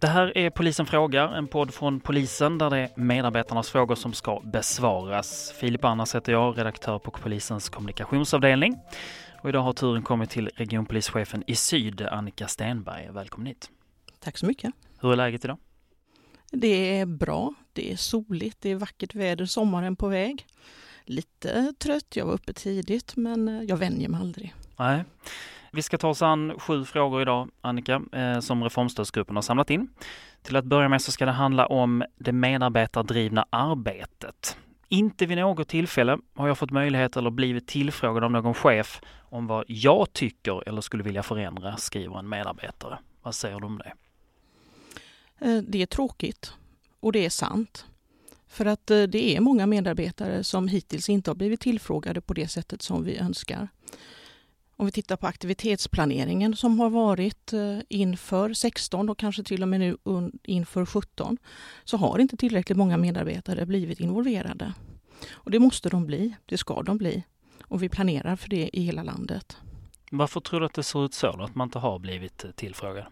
Det här är Polisen frågar, en podd från polisen där det är medarbetarnas frågor som ska besvaras. Filip Annas heter jag, redaktör på polisens kommunikationsavdelning. Och idag har turen kommit till regionpolischefen i syd, Annika Stenberg. Välkommen hit. Tack så mycket. Hur är läget idag? Det är bra. Det är soligt, det är vackert väder, sommaren på väg. Lite trött, jag var uppe tidigt men jag vänjer mig aldrig. Nej. Vi ska ta oss an sju frågor idag, Annika, eh, som Reformstödsgruppen har samlat in. Till att börja med så ska det handla om det medarbetardrivna arbetet. Inte vid något tillfälle har jag fått möjlighet eller blivit tillfrågad av någon chef om vad jag tycker eller skulle vilja förändra, skriver en medarbetare. Vad säger du om det? Eh, det är tråkigt och det är sant. För att eh, det är många medarbetare som hittills inte har blivit tillfrågade på det sättet som vi önskar. Om vi tittar på aktivitetsplaneringen som har varit eh, inför 16 och kanske till och med nu inför 17 så har inte tillräckligt många medarbetare blivit involverade. Och det måste de bli, det ska de bli. Och vi planerar för det i hela landet. Varför tror du att det ser ut så, då, att man inte har blivit eh, tillfrågad?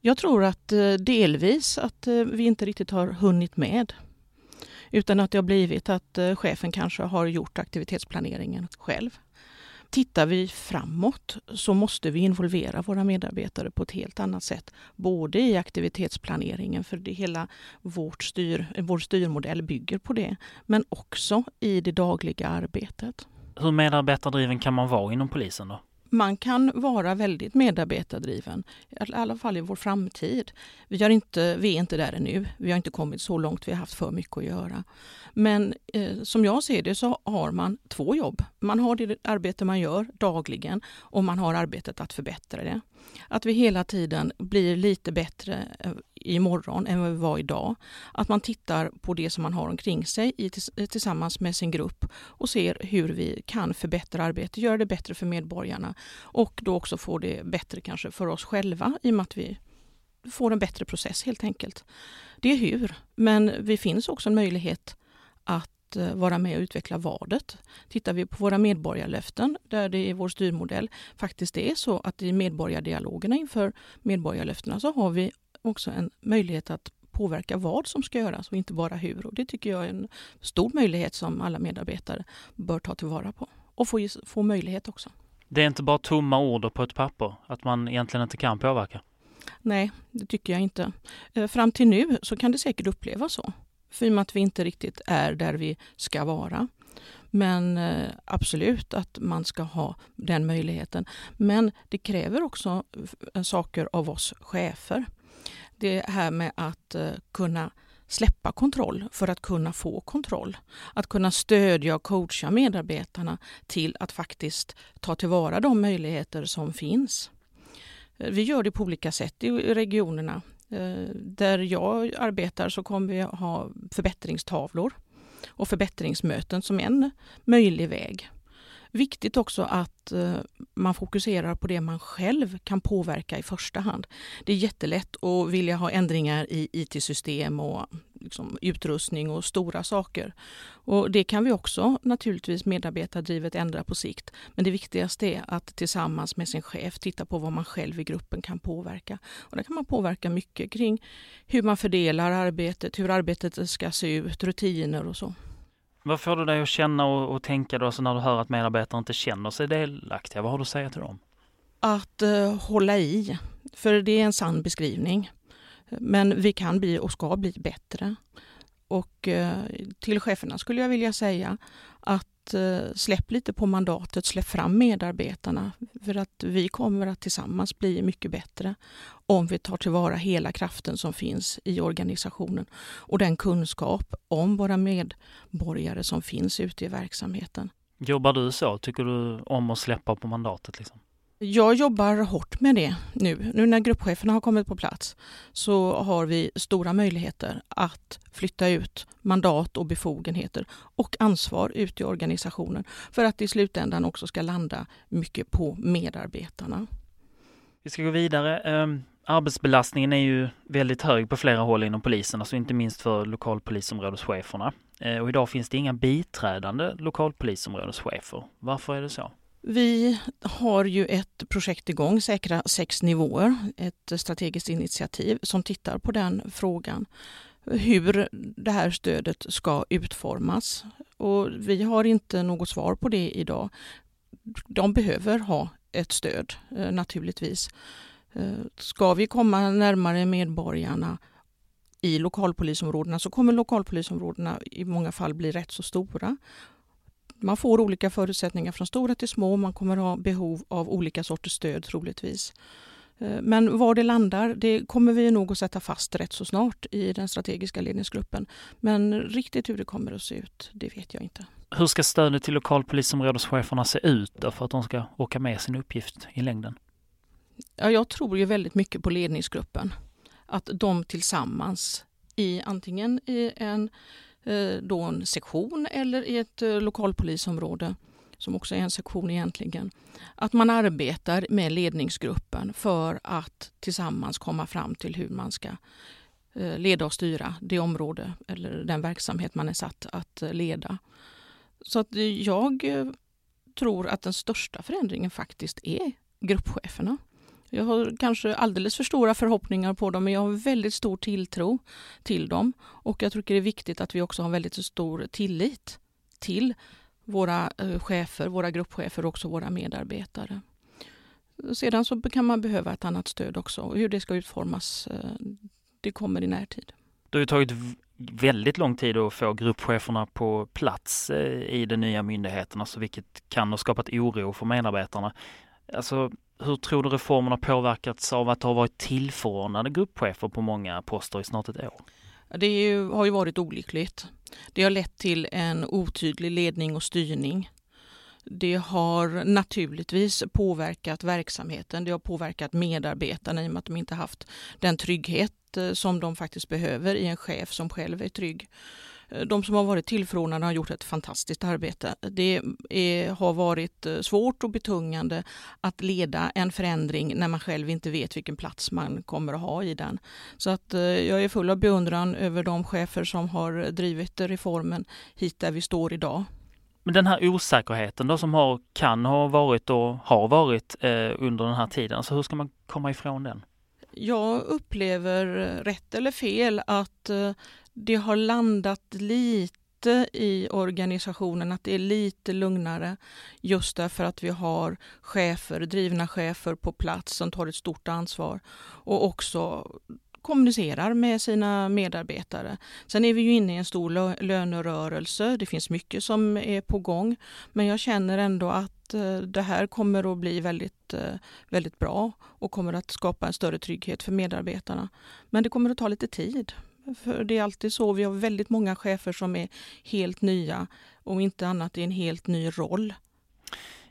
Jag tror att eh, delvis att vi inte riktigt har hunnit med. Utan att det har blivit att chefen kanske har gjort aktivitetsplaneringen själv. Tittar vi framåt så måste vi involvera våra medarbetare på ett helt annat sätt. Både i aktivitetsplaneringen, för det hela vårt styr, vår styrmodell bygger på det, men också i det dagliga arbetet. Hur medarbetardriven kan man vara inom polisen då? Man kan vara väldigt medarbetardriven, i alla fall i vår framtid. Vi, har inte, vi är inte där ännu, vi har inte kommit så långt, vi har haft för mycket att göra. Men eh, som jag ser det så har man två jobb. Man har det arbete man gör dagligen och man har arbetet att förbättra det. Att vi hela tiden blir lite bättre eh, imorgon än vad vi var idag. Att man tittar på det som man har omkring sig i, tillsammans med sin grupp och ser hur vi kan förbättra arbetet, göra det bättre för medborgarna och då också få det bättre kanske för oss själva i och med att vi får en bättre process helt enkelt. Det är hur, men det finns också en möjlighet att eh, vara med och utveckla vadet. Tittar vi på våra medborgarlöften där det i vår styrmodell faktiskt är så att i medborgardialogerna inför medborgarlöftena så har vi också en möjlighet att påverka vad som ska göras och inte bara hur. Och det tycker jag är en stor möjlighet som alla medarbetare bör ta tillvara på och få, få möjlighet också. Det är inte bara tomma ord på ett papper, att man egentligen inte kan påverka? Nej, det tycker jag inte. Eh, fram till nu så kan det säkert upplevas så. För i och med att vi inte riktigt är där vi ska vara. Men eh, absolut att man ska ha den möjligheten. Men det kräver också saker av oss chefer. Det här med att eh, kunna släppa kontroll för att kunna få kontroll. Att kunna stödja och coacha medarbetarna till att faktiskt ta tillvara de möjligheter som finns. Eh, vi gör det på olika sätt i regionerna. Eh, där jag arbetar så kommer vi ha förbättringstavlor och förbättringsmöten som en möjlig väg. Viktigt också att eh, man fokuserar på det man själv kan påverka i första hand. Det är jättelätt att vilja ha ändringar i IT-system och liksom utrustning och stora saker. Och det kan vi också naturligtvis medarbetardrivet ändra på sikt. Men det viktigaste är att tillsammans med sin chef titta på vad man själv i gruppen kan påverka. Och där kan man påverka mycket kring hur man fördelar arbetet, hur arbetet ska se ut, rutiner och så. Vad får du dig att känna och, och tänka då alltså när du hör att medarbetare inte känner sig delaktiga? Vad har du att säga till dem? Att eh, hålla i, för det är en sann beskrivning. Men vi kan bli och ska bli bättre. Och eh, till cheferna skulle jag vilja säga att uh, släpp lite på mandatet, släpp fram medarbetarna. För att vi kommer att tillsammans bli mycket bättre om vi tar tillvara hela kraften som finns i organisationen och den kunskap om våra medborgare som finns ute i verksamheten. Jobbar du så? Tycker du om att släppa på mandatet? Liksom? Jag jobbar hårt med det nu. Nu när gruppcheferna har kommit på plats så har vi stora möjligheter att flytta ut mandat och befogenheter och ansvar ut i organisationen för att i slutändan också ska landa mycket på medarbetarna. Vi ska gå vidare. Ehm, arbetsbelastningen är ju väldigt hög på flera håll inom polisen, alltså inte minst för lokalpolisområdescheferna. Eh, och idag finns det inga biträdande lokalpolisområdeschefer. Varför är det så? Vi har ju ett projekt igång, Säkra sex nivåer, ett strategiskt initiativ som tittar på den frågan. Hur det här stödet ska utformas. Och vi har inte något svar på det idag. De behöver ha ett stöd eh, naturligtvis. Eh, ska vi komma närmare medborgarna i lokalpolisområdena så kommer lokalpolisområdena i många fall bli rätt så stora. Man får olika förutsättningar från stora till små. Man kommer ha behov av olika sorters stöd troligtvis. Eh, men var det landar, det kommer vi nog att sätta fast rätt så snart i den strategiska ledningsgruppen. Men riktigt hur det kommer att se ut, det vet jag inte. Hur ska stödet till lokalpolisområdescheferna se ut då för att de ska orka med sin uppgift i längden? Ja, jag tror ju väldigt mycket på ledningsgruppen. Att de tillsammans i antingen i en, Eh, då en sektion eller i ett eh, lokalpolisområde som också är en sektion egentligen, att man arbetar med ledningsgruppen för att tillsammans komma fram till hur man ska eh, leda och styra det område eller den verksamhet man är satt att leda. Så att jag tror att den största förändringen faktiskt är gruppcheferna. Jag har kanske alldeles för stora förhoppningar på dem men jag har väldigt stor tilltro till dem. Och jag tycker det är viktigt att vi också har väldigt stor tillit till våra eh, chefer, våra gruppchefer och också våra medarbetare. Sedan så kan man behöva ett annat stöd också. Hur det ska utformas, eh, det kommer i närtid. Det har ju tagit väldigt lång tid att få gruppcheferna på plats eh, i den nya myndigheten, alltså vilket kan ha skapat oro för medarbetarna. Alltså, hur tror du reformen har påverkats av att det har varit tillförordnade gruppchefer på många poster i snart ett år? Det ju, har ju varit olyckligt. Det har lett till en otydlig ledning och styrning. Det har naturligtvis påverkat verksamheten. Det har påverkat medarbetarna i och med att de inte haft den trygghet eh, som de faktiskt behöver i en chef som själv är trygg. De som har varit tillförordnade har gjort ett fantastiskt arbete. Det är, har varit eh, svårt och betungande att leda en förändring när man själv inte vet vilken plats man kommer att ha i den. Så att eh, jag är full av beundran över de chefer som har drivit reformen hit där vi står idag. Men den här osäkerheten då som har, kan ha varit och har varit eh, under den här tiden, alltså hur ska man komma ifrån den? Jag upplever, rätt eller fel, att eh, det har landat lite i organisationen, att det är lite lugnare just därför att vi har chefer, drivna chefer på plats som tar ett stort ansvar och också kommunicerar med sina medarbetare. Sen är vi ju inne i en stor lönerörelse. Det finns mycket som är på gång. Men jag känner ändå att eh, det här kommer att bli väldigt, eh, väldigt bra och kommer att skapa en större trygghet för medarbetarna. Men det kommer att ta lite tid. För det är alltid så. Vi har väldigt många chefer som är helt nya och inte annat i en helt ny roll.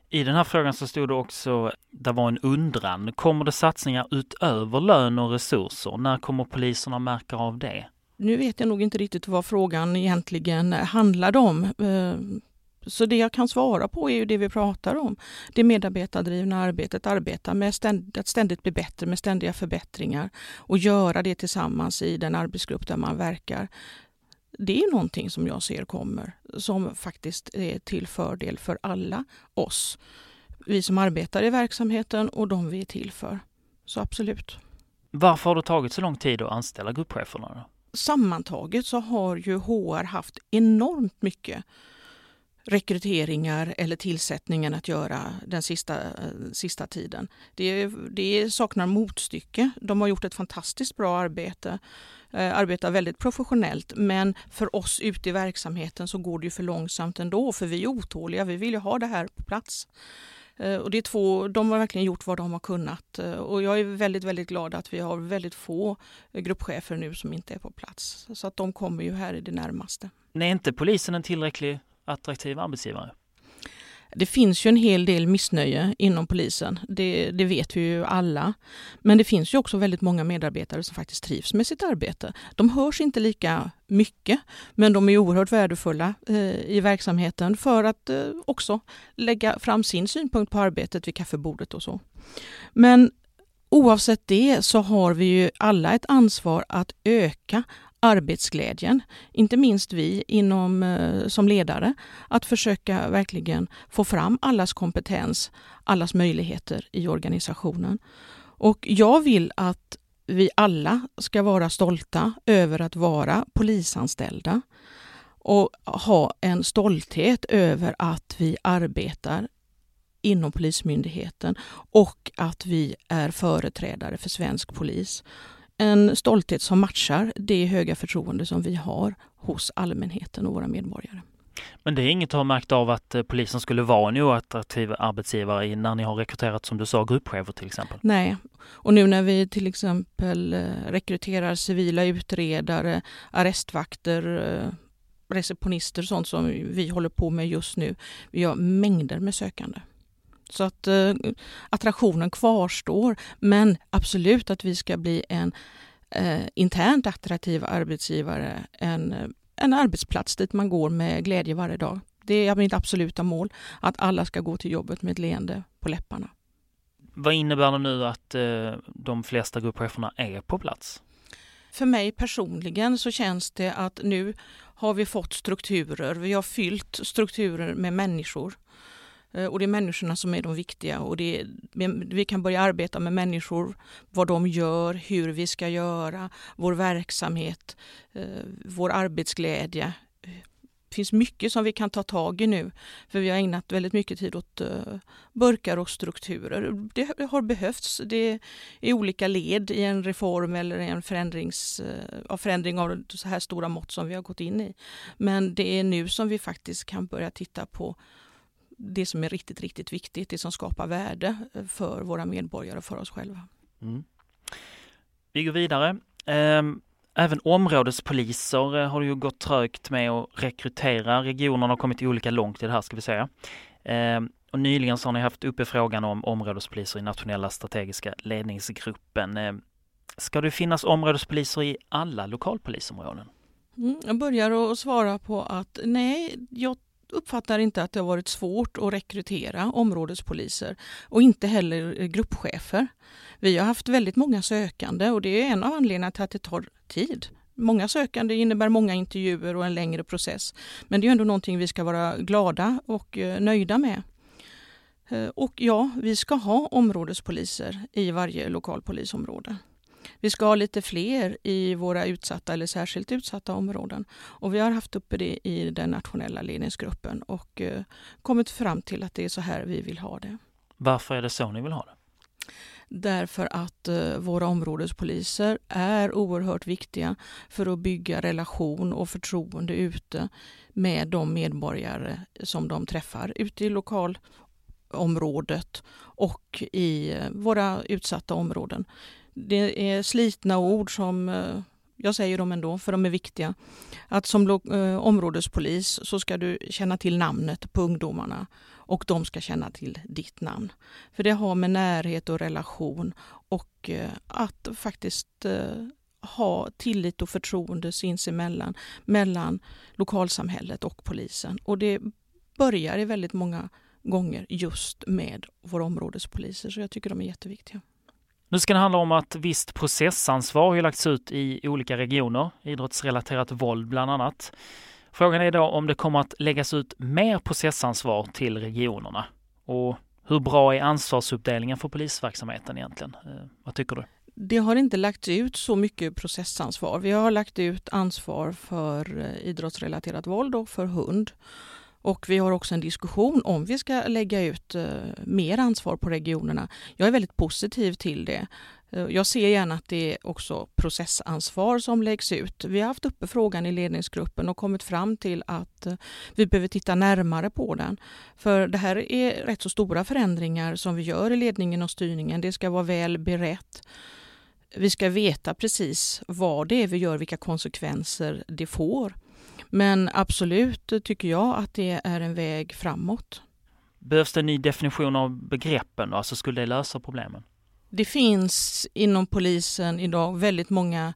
I den här frågan så stod det också, det var en undran, kommer det satsningar utöver lön och resurser? När kommer poliserna märka av det? Nu vet jag nog inte riktigt vad frågan egentligen handlade om. Så det jag kan svara på är ju det vi pratar om. Det medarbetardrivna arbetet, arbeta med ständigt, att ständigt bli bättre med ständiga förbättringar och göra det tillsammans i den arbetsgrupp där man verkar. Det är någonting som jag ser kommer som faktiskt är till fördel för alla oss. Vi som arbetar i verksamheten och de vi är till för. Så absolut. Varför har det tagit så lång tid att anställa gruppcheferna? Då? Sammantaget så har ju HR haft enormt mycket rekryteringar eller tillsättningen att göra den sista, eh, sista tiden. Det, det saknar motstycke. De har gjort ett fantastiskt bra arbete, eh, arbetar väldigt professionellt men för oss ute i verksamheten så går det ju för långsamt ändå för vi är otåliga, vi vill ju ha det här på plats. Eh, och det är två, de har verkligen gjort vad de har kunnat eh, och jag är väldigt, väldigt glad att vi har väldigt få gruppchefer nu som inte är på plats. Så att de kommer ju här i det närmaste. är inte polisen en tillräcklig attraktiv arbetsgivare? Det finns ju en hel del missnöje inom polisen, det, det, vet vi ju alla. Men det finns ju också väldigt många medarbetare som faktiskt trivs med sitt arbete. De hörs inte lika mycket, men de är oerhört värdefulla eh, i verksamheten för att eh, också lägga fram sin synpunkt på arbetet vid kaffebordet och så. Men oavsett det så har vi ju alla ett ansvar att öka arbetsglädjen, inte minst vi inom, eh, som ledare, att försöka verkligen få fram allas kompetens, allas möjligheter i organisationen. Och jag vill att vi alla ska vara stolta över att vara polisanställda och ha en stolthet över att vi arbetar inom Polismyndigheten och att vi är företrädare för svensk polis. En stolthet som matchar det höga förtroende som vi har hos allmänheten och våra medborgare. Men det är inget att ha märkt av att eh, polisen skulle vara en oattraktiv arbetsgivare när ni har rekryterat, som du sa, gruppchefer till exempel? Nej, och nu när vi till exempel eh, rekryterar civila utredare, arrestvakter, eh, receptionister, sånt som vi håller på med just nu. Vi har mängder med sökande. Så att eh, attraktionen kvarstår, men absolut att vi ska bli en eh, internt attraktiv arbetsgivare, en, en arbetsplats dit man går med glädje varje dag. Det är mitt absoluta mål, att alla ska gå till jobbet med ett leende på läpparna. Vad innebär det nu att eh, de flesta gruppcheferna är på plats? För mig personligen så känns det att nu har vi fått strukturer. Vi har fyllt strukturer med människor. Eh, och det är människorna som är de viktiga och det, vi kan börja arbeta med människor, vad de gör, hur vi ska göra, vår verksamhet, eh, vår arbetsglädje. Det finns mycket som vi kan ta tag i nu, för vi har ägnat väldigt mycket tid åt eh, burkar och strukturer. Det har behövts. Det är olika led i en reform eller en förändrings, av förändring av så här stora mått som vi har gått in i. Men det är nu som vi faktiskt kan börja titta på det som är riktigt, riktigt viktigt, det som skapar värde för våra medborgare och för oss själva. Mm. Vi går vidare. Ehm, även områdespoliser eh, har ju gått trögt med att rekrytera. Regionerna har kommit olika långt i det här ska vi säga. Ehm, och nyligen så har ni haft uppe frågan om områdespoliser i nationella strategiska ledningsgruppen. Ehm, ska det finnas områdespoliser i alla lokalpolisområden? Mm, jag börjar att svara på att nej, jag uppfattar inte att det har varit svårt att rekrytera områdespoliser och inte heller gruppchefer. Vi har haft väldigt många sökande och det är en av anledningarna till att det tar tid. Många sökande innebär många intervjuer och en längre process. Men det är ändå någonting vi ska vara glada och eh, nöjda med. Eh, och ja, vi ska ha områdespoliser i varje lokalpolisområde. Vi ska ha lite fler i våra utsatta eller särskilt utsatta områden. Och vi har haft uppe det i den nationella ledningsgruppen och eh, kommit fram till att det är så här vi vill ha det. Varför är det så ni vill ha det? Därför att eh, våra områdespoliser är oerhört viktiga för att bygga relation och förtroende ute med de medborgare som de träffar ute i lokalområdet och i eh, våra utsatta områden. Det är slitna ord som eh, jag säger dem ändå, för de är viktiga. Att som eh, områdespolis så ska du känna till namnet på ungdomarna och de ska känna till ditt namn. För det har med närhet och relation och eh, att faktiskt eh, ha tillit och förtroende sinsemellan mellan lokalsamhället och polisen. Och det börjar i väldigt många gånger just med våra områdespoliser, så jag tycker de är jätteviktiga. Nu ska det handla om att visst processansvar har lagts ut i olika regioner, idrottsrelaterat våld bland annat. Frågan är då om det kommer att läggas ut mer processansvar till regionerna. Och hur bra är ansvarsuppdelningen för polisverksamheten egentligen? Eh, vad tycker du? Det har inte lagts ut så mycket processansvar. Vi har lagt ut ansvar för eh, idrottsrelaterat våld och för hund. Och vi har också en diskussion om vi ska lägga ut eh, mer ansvar på regionerna. Jag är väldigt positiv till det. Eh, jag ser gärna att det är också processansvar som läggs ut. Vi har haft uppe frågan i ledningsgruppen och kommit fram till att eh, vi behöver titta närmare på den. För det här är rätt så stora förändringar som vi gör i ledningen och styrningen. Det ska vara väl berett. Vi ska veta precis vad det är vi gör, vilka konsekvenser det får. Men absolut tycker jag att det är en väg framåt. Behövs det en ny definition av begreppen då? Alltså skulle det lösa problemen? Det finns inom polisen idag väldigt många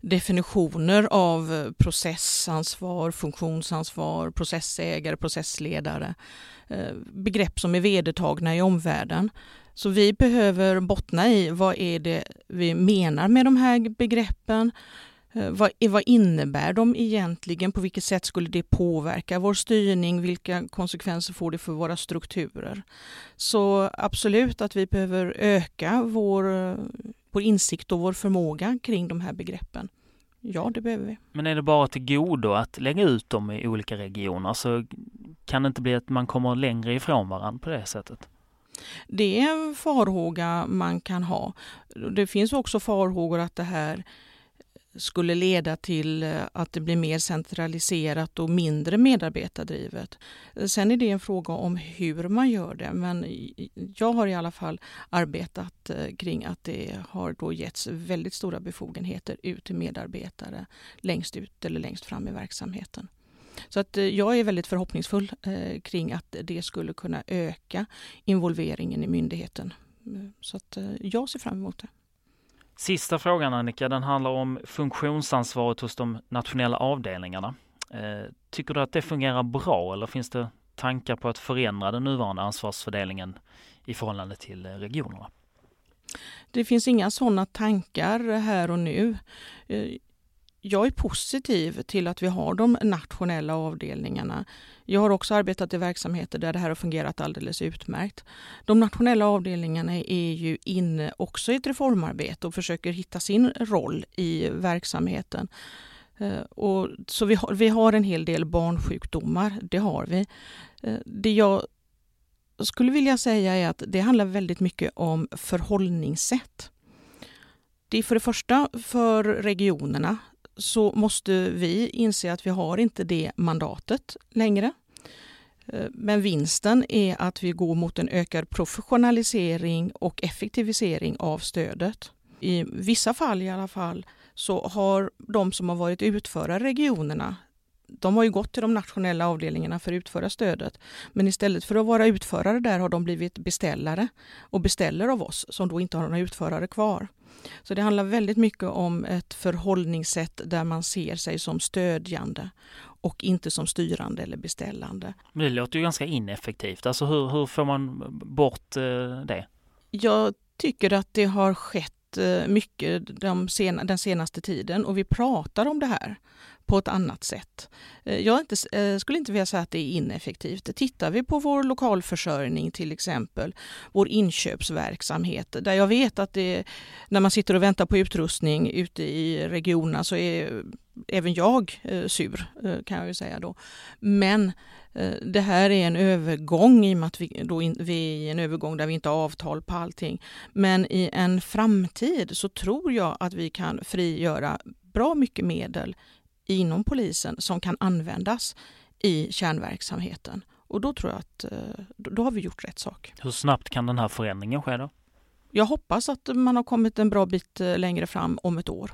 definitioner av processansvar, funktionsansvar, processägare, processledare. Eh, begrepp som är vedertagna i omvärlden. Så vi behöver bottna i vad är det vi menar med de här begreppen vad, vad innebär de egentligen? På vilket sätt skulle det påverka vår styrning? Vilka konsekvenser får det för våra strukturer? Så absolut att vi behöver öka vår, vår insikt och vår förmåga kring de här begreppen. Ja, det behöver vi. Men är det bara till godo att lägga ut dem i olika regioner så kan det inte bli att man kommer längre ifrån varandra på det sättet? Det är en farhåga man kan ha. Det finns också farhågor att det här skulle leda till eh, att det blir mer centraliserat och mindre medarbetardrivet. Sen är det en fråga om hur man gör det men jag har i alla fall arbetat eh, kring att det har då getts väldigt stora befogenheter ut till medarbetare längst ut eller längst fram i verksamheten. Så att eh, jag är väldigt förhoppningsfull kring att det skulle kunna öka involveringen i myndigheten. Mm, så att jag ser fram emot det. Sista frågan Annika, den handlar om funktionsansvaret hos de nationella avdelningarna. Eh, tycker du att det fungerar bra eller finns det tankar på att förändra den nuvarande ansvarsfördelningen i förhållande till eh, regionerna? Det finns inga sådana tankar här och nu. Eh, jag är positiv till att vi har de nationella avdelningarna. Jag har också arbetat i verksamheter där det här har fungerat alldeles utmärkt. De nationella avdelningarna är ju inne också i ett reformarbete och försöker hitta sin roll i verksamheten. Eh, och så vi har, vi har en hel del barnsjukdomar, det har vi. Eh, det jag skulle vilja säga är att det handlar väldigt mycket om förhållningssätt. Det är för det första för regionerna så måste vi inse att vi har inte det mandatet längre. Eh, men vinsten är att vi går mot en ökad professionalisering och effektivisering av stödet. I vissa fall i alla fall så har de som har varit utförare i regionerna de har ju gått till de nationella avdelningarna för att utföra stödet. Men istället för att vara utförare där har de blivit beställare och beställer av oss som då inte har några utförare kvar. Så det handlar väldigt mycket om ett förhållningssätt där man ser sig som stödjande och inte som styrande eller beställande. Men det låter ju ganska ineffektivt. Alltså hur, hur får man bort eh, det? Jag tycker att det har skett eh, mycket de sen, den senaste tiden och vi pratar om det här på ett annat sätt. Eh, jag inte, eh, skulle inte vilja säga att det är ineffektivt. Tittar vi på vår lokalförsörjning till exempel, vår inköpsverksamhet, där jag vet att det, när man sitter och väntar på utrustning ute i regionerna så är även jag eh, sur kan jag ju säga då. Men det här är en övergång i och med att vi, då in, vi är i en övergång där vi inte har avtal på allting. Men i en framtid så tror jag att vi kan frigöra bra mycket medel inom polisen som kan användas i kärnverksamheten. Och då tror jag att eh, då har vi gjort rätt sak. Hur snabbt kan den här förändringen ske då? Jag hoppas att man har kommit en bra bit eh, längre fram om ett år.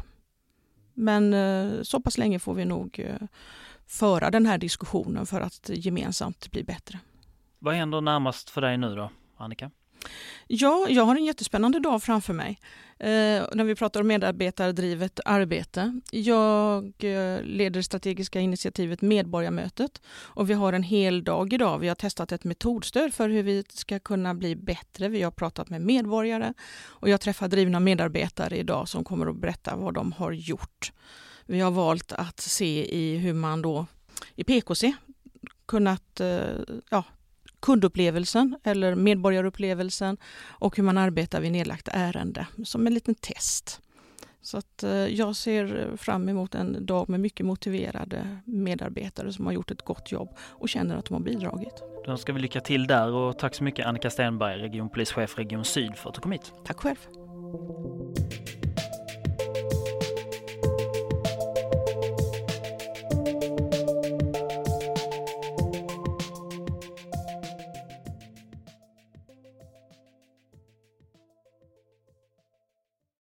Men eh, så pass länge får vi nog föra den här diskussionen för att gemensamt bli bättre. Vad händer närmast för dig nu då, Annika? Ja, jag har en jättespännande dag framför mig eh, när vi pratar om medarbetardrivet arbete. Jag eh, leder strategiska initiativet Medborgarmötet och vi har en hel dag idag. Vi har testat ett metodstöd för hur vi ska kunna bli bättre. Vi har pratat med medborgare och jag träffar drivna medarbetare idag som kommer att berätta vad de har gjort. Vi har valt att se i hur man då i PKC kunnat eh, ja, kundupplevelsen eller medborgarupplevelsen och hur man arbetar vid nedlagt ärende som en liten test. Så att eh, jag ser fram emot en dag med mycket motiverade medarbetare som har gjort ett gott jobb och känner att de har bidragit. Då önskar vi lycka till där och tack så mycket Annika Stenberg, regionpolischef Region Syd för att du kom hit. Tack själv.